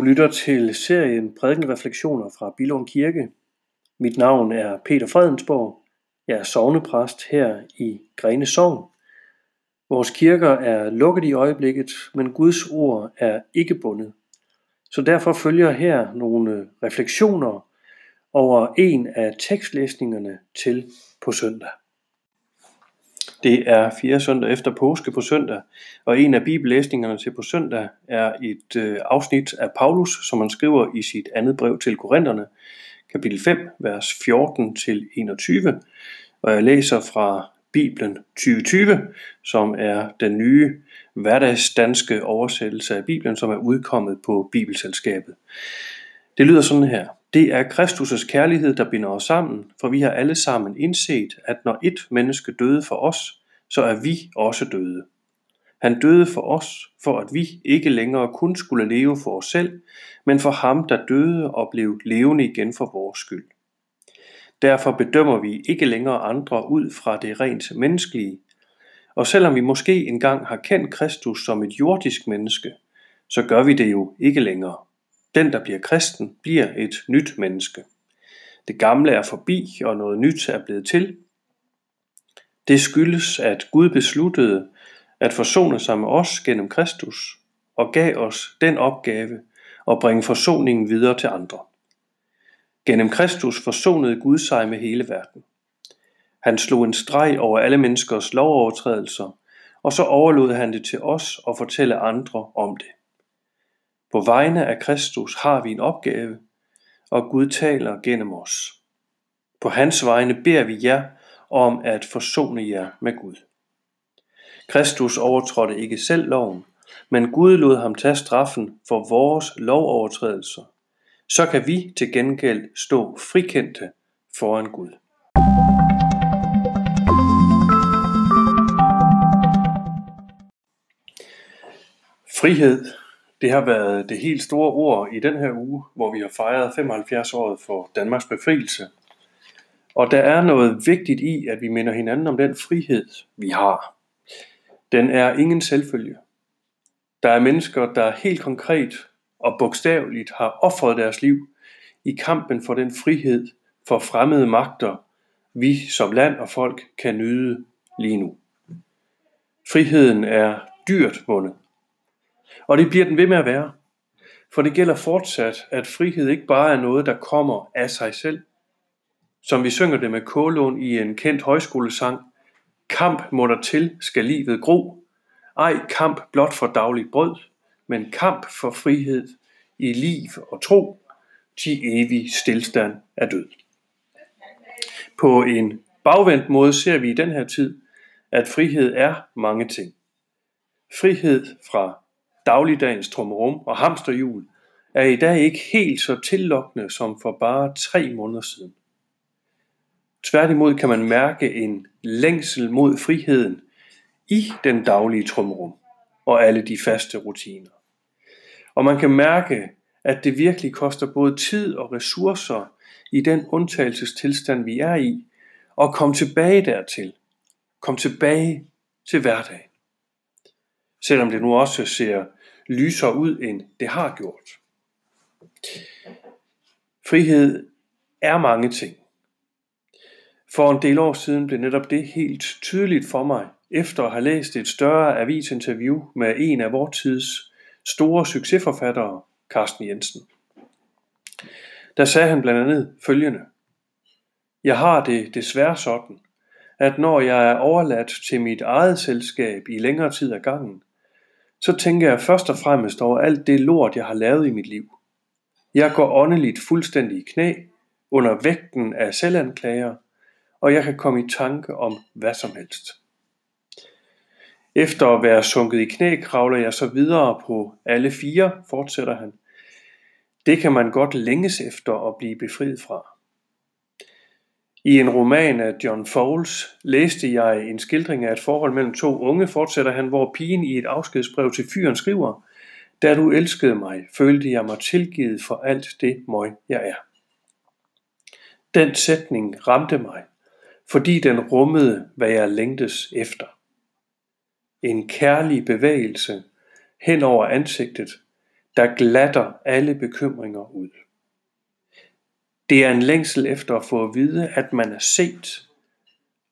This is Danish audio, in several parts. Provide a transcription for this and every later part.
Du lytter til serien Prædikenreflektioner fra Bilund Kirke. Mit navn er Peter Fredensborg. Jeg er sovnepræst her i Grene Sogn. Vores kirker er lukket i øjeblikket, men Guds ord er ikke bundet. Så derfor følger her nogle refleksioner over en af tekstlæsningerne til på søndag. Det er fjerde søndag efter påske på søndag, og en af bibellæsningerne til på søndag er et øh, afsnit af Paulus, som han skriver i sit andet brev til Korintherne, kapitel 5, vers 14 til 21. Og jeg læser fra Bibelen 2020, som er den nye hverdagsdanske oversættelse af Bibelen, som er udkommet på Bibelselskabet. Det lyder sådan her. Det er Kristus' kærlighed, der binder os sammen, for vi har alle sammen indset, at når et menneske døde for os, så er vi også døde. Han døde for os, for at vi ikke længere kun skulle leve for os selv, men for ham, der døde og blev levende igen for vores skyld. Derfor bedømmer vi ikke længere andre ud fra det rent menneskelige, og selvom vi måske engang har kendt Kristus som et jordisk menneske, så gør vi det jo ikke længere. Den, der bliver kristen, bliver et nyt menneske. Det gamle er forbi, og noget nyt er blevet til. Det skyldes, at Gud besluttede at forsone sig med os gennem Kristus, og gav os den opgave at bringe forsoningen videre til andre. Gennem Kristus forsonede Gud sig med hele verden. Han slog en streg over alle menneskers lovovertrædelser, og så overlod han det til os at fortælle andre om det. På vegne af Kristus har vi en opgave, og Gud taler gennem os. På hans vegne beder vi jer om at forsone jer med Gud. Kristus overtrådte ikke selv loven, men Gud lod ham tage straffen for vores lovovertrædelser. Så kan vi til gengæld stå frikendte foran Gud. Frihed det har været det helt store ord i den her uge, hvor vi har fejret 75 år for Danmarks befrielse. Og der er noget vigtigt i, at vi minder hinanden om den frihed, vi har. Den er ingen selvfølge. Der er mennesker, der helt konkret og bogstaveligt har offret deres liv i kampen for den frihed for fremmede magter, vi som land og folk kan nyde lige nu. Friheden er dyrt vundet. Og det bliver den ved med at være. For det gælder fortsat, at frihed ikke bare er noget, der kommer af sig selv. Som vi synger det med Kålund i en kendt højskolesang. Kamp må der til, skal livet gro. Ej kamp blot for dagligt brød, men kamp for frihed i liv og tro. til evig stillstand er død. På en bagvendt måde ser vi i den her tid, at frihed er mange ting. Frihed fra dagligdagens trummerum og hamsterhjul er i dag ikke helt så tillokkende som for bare tre måneder siden. Tværtimod kan man mærke en længsel mod friheden i den daglige trummerum og alle de faste rutiner. Og man kan mærke, at det virkelig koster både tid og ressourcer i den undtagelsestilstand, vi er i, at komme tilbage dertil. Kom tilbage til hverdagen selvom det nu også ser lysere ud, end det har gjort. Frihed er mange ting. For en del år siden blev netop det helt tydeligt for mig, efter at have læst et større avisinterview med en af vores tids store succesforfattere, Carsten Jensen. Der sagde han blandt andet følgende. Jeg har det desværre sådan, at når jeg er overladt til mit eget selskab i længere tid ad gangen, så tænker jeg først og fremmest over alt det lort, jeg har lavet i mit liv. Jeg går åndeligt fuldstændig i knæ, under vægten af selvanklager, og jeg kan komme i tanke om hvad som helst. Efter at være sunket i knæ, kravler jeg så videre på alle fire, fortsætter han. Det kan man godt længes efter at blive befriet fra. I en roman af John Fowles læste jeg en skildring af et forhold mellem to unge, fortsætter han, hvor pigen i et afskedsbrev til fyren skriver, Da du elskede mig, følte jeg mig tilgivet for alt det møg, jeg er. Den sætning ramte mig, fordi den rummede, hvad jeg længtes efter. En kærlig bevægelse hen over ansigtet, der glatter alle bekymringer ud. Det er en længsel efter at få at vide, at man er set,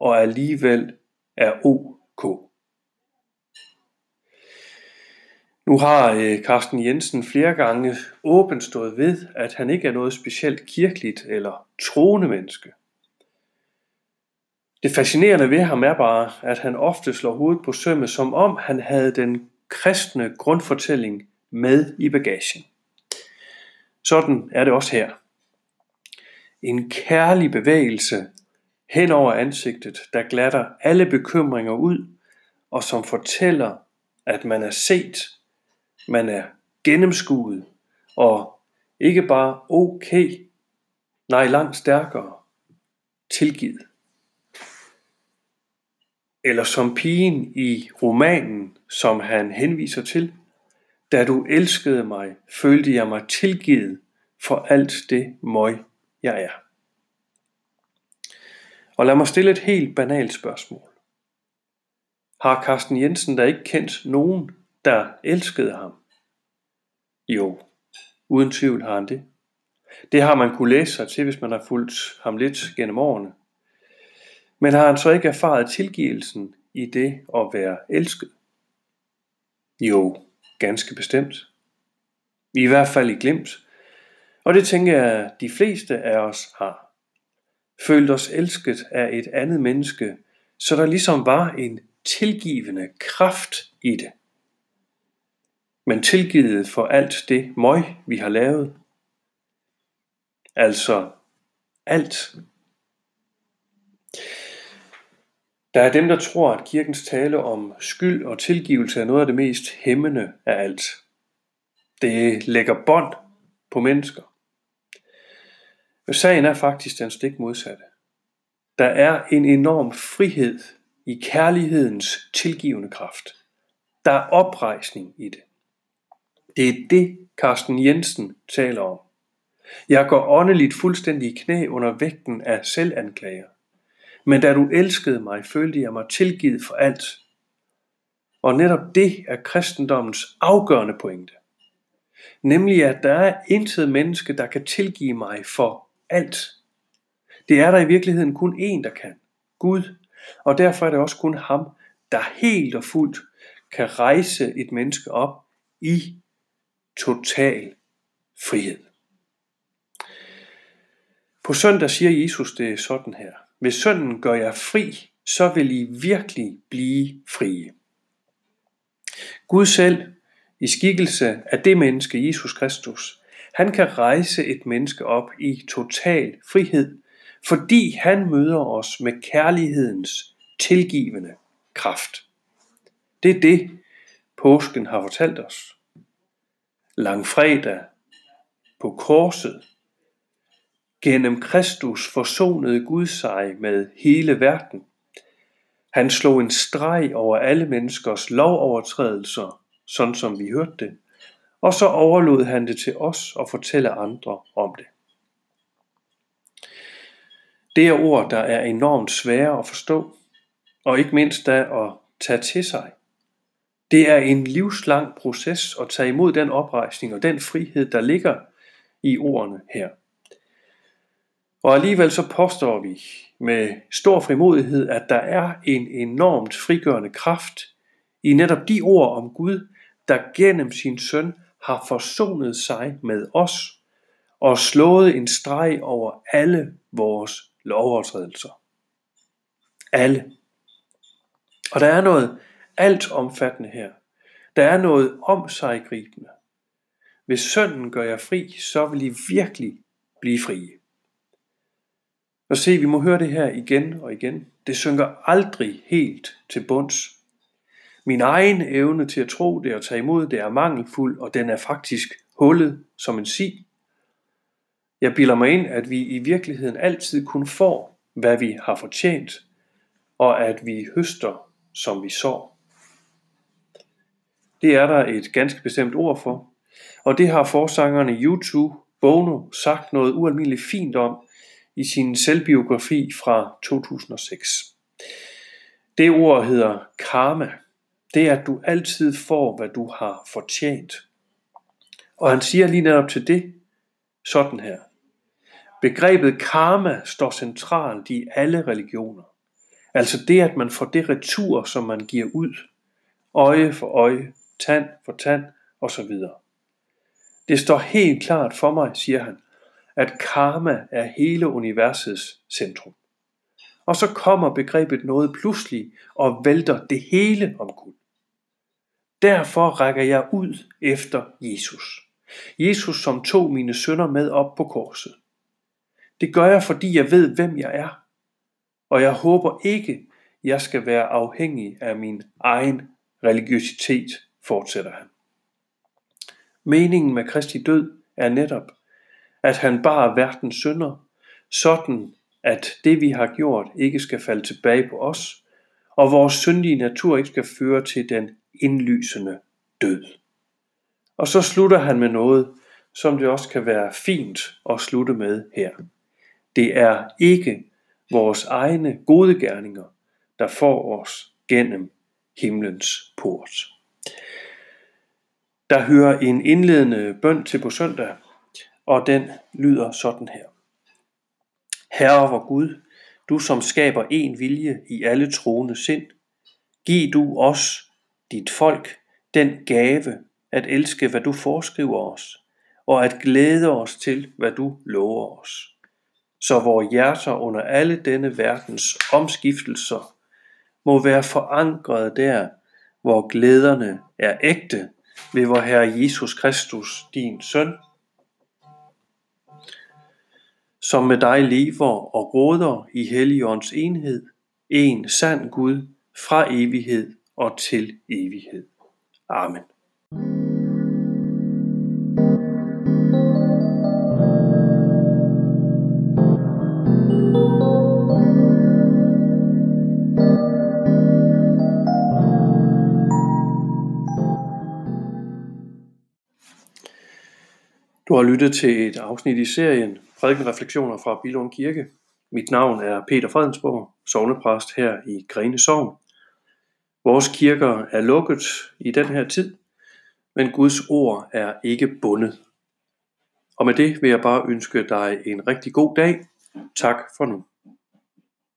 og alligevel er ok. Nu har øh, Carsten Jensen flere gange åbent stået ved, at han ikke er noget specielt kirkeligt eller troende menneske. Det fascinerende ved ham er bare, at han ofte slår hovedet på sømmet, som om han havde den kristne grundfortælling med i bagagen. Sådan er det også her. En kærlig bevægelse hen over ansigtet, der glatter alle bekymringer ud, og som fortæller, at man er set, man er gennemskuet, og ikke bare okay, nej langt stærkere, tilgivet. Eller som pigen i romanen, som han henviser til, da du elskede mig, følte jeg mig tilgivet for alt det møg, jeg er. Og lad mig stille et helt banalt spørgsmål. Har Carsten Jensen da ikke kendt nogen, der elskede ham? Jo, uden tvivl har han det. Det har man kunne læse sig til, hvis man har fulgt ham lidt gennem årene. Men har han så ikke erfaret tilgivelsen i det at være elsket? Jo, ganske bestemt. I hvert fald i glimt. Og det tænker jeg, at de fleste af os har. Følt os elsket af et andet menneske, så der ligesom var en tilgivende kraft i det. Men tilgivet for alt det møg, vi har lavet. Altså alt. Der er dem, der tror, at kirkens tale om skyld og tilgivelse er noget af det mest hæmmende af alt. Det lægger bånd på mennesker. Men sagen er faktisk den stik modsatte. Der er en enorm frihed i kærlighedens tilgivende kraft. Der er oprejsning i det. Det er det, Carsten Jensen taler om. Jeg går åndeligt fuldstændig i knæ under vægten af selvanklager. Men da du elskede mig, følte jeg mig tilgivet for alt. Og netop det er kristendommens afgørende pointe. Nemlig at der er intet menneske, der kan tilgive mig for alt. Det er der i virkeligheden kun én, der kan. Gud. Og derfor er det også kun ham, der helt og fuldt kan rejse et menneske op i total frihed. På søndag siger Jesus det sådan her. Hvis sønnen gør jer fri, så vil I virkelig blive frie. Gud selv, i skikkelse af det menneske, Jesus Kristus, han kan rejse et menneske op i total frihed, fordi han møder os med kærlighedens tilgivende kraft. Det er det, påsken har fortalt os. Langfredag på korset Gennem Kristus forsonede Gud sig med hele verden. Han slog en streg over alle menneskers lovovertrædelser, sådan som vi hørte det, og så overlod han det til os at fortælle andre om det. Det er ord, der er enormt svære at forstå, og ikke mindst da at tage til sig. Det er en livslang proces at tage imod den oprejsning og den frihed, der ligger i ordene her. Og alligevel så påstår vi med stor frimodighed, at der er en enormt frigørende kraft i netop de ord om Gud, der gennem sin søn har forsonet sig med os og slået en streg over alle vores lovovertrædelser. Alle. Og der er noget alt omfattende her. Der er noget om sig gribende. Hvis sønnen gør jer fri, så vil I virkelig blive frie. Og se, vi må høre det her igen og igen. Det synker aldrig helt til bunds. Min egen evne til at tro det og tage imod det er mangelfuld, og den er faktisk hullet som en si. Jeg bilder mig ind, at vi i virkeligheden altid kun får, hvad vi har fortjent, og at vi høster, som vi sår. Det er der et ganske bestemt ord for, og det har forsangerne YouTube Bono sagt noget ualmindeligt fint om i sin selvbiografi fra 2006. Det ord hedder karma. Det er, at du altid får, hvad du har fortjent. Og han siger lige netop til det sådan her. Begrebet karma står centralt i alle religioner. Altså det, at man får det retur, som man giver ud. Øje for øje, tand for tand osv. Det står helt klart for mig, siger han, at karma er hele universets centrum. Og så kommer begrebet noget pludselig og vælter det hele omkuld. Derfor rækker jeg ud efter Jesus. Jesus, som tog mine sønder med op på korset. Det gør jeg, fordi jeg ved, hvem jeg er. Og jeg håber ikke, jeg skal være afhængig af min egen religiøsitet, fortsætter han. Meningen med Kristi død er netop, at han bar verdens synder, sådan at det vi har gjort ikke skal falde tilbage på os, og vores syndige natur ikke skal føre til den indlysende død. Og så slutter han med noget, som det også kan være fint at slutte med her. Det er ikke vores egne gode gerninger, der får os gennem himlens port. Der hører en indledende bøn til på søndag, og den lyder sådan her. Herre vor Gud, du som skaber en vilje i alle troende sind, giv du os, dit folk, den gave at elske, hvad du foreskriver os, og at glæde os til, hvad du lover os. Så vores hjerter under alle denne verdens omskiftelser må være forankret der, hvor glæderne er ægte ved vor Herre Jesus Kristus, din søn, som med dig lever og råder i Helligåndens enhed, en sand Gud, fra evighed og til evighed. Amen. Du har lyttet til et afsnit i serien Prædikenreflektioner fra Bilund Kirke. Mit navn er Peter Fredensborg, sovnepræst her i Grene Sogn. Vores kirker er lukket i den her tid, men Guds ord er ikke bundet. Og med det vil jeg bare ønske dig en rigtig god dag. Tak for nu.